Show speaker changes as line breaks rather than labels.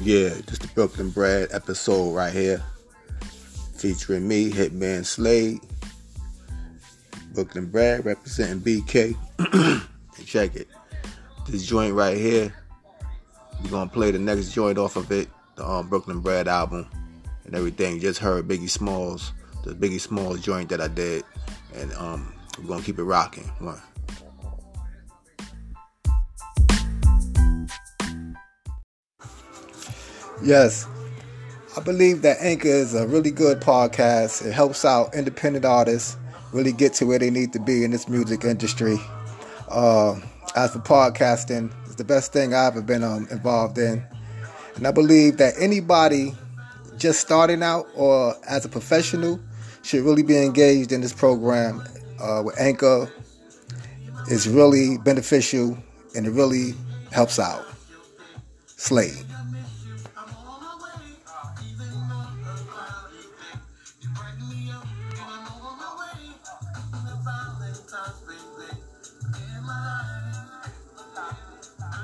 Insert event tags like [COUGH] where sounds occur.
Yeah, just the Brooklyn Bread episode right here. Featuring me, Hitman Slade. Brooklyn Bread representing BK. [CLEARS THROAT] check it. This joint right here, we're gonna play the next joint off of it, the um, Brooklyn Bread album and everything. Just heard Biggie Smalls, the Biggie Smalls joint that I did. And um, we're gonna keep it rocking. One. Yes, I believe that Anchor is a really good podcast. It helps out independent artists really get to where they need to be in this music industry. Uh, as for podcasting, it's the best thing I've ever been um, involved in. And I believe that anybody just starting out or as a professional should really be engaged in this program uh, with Anchor. It's really beneficial and it really helps out. Slade.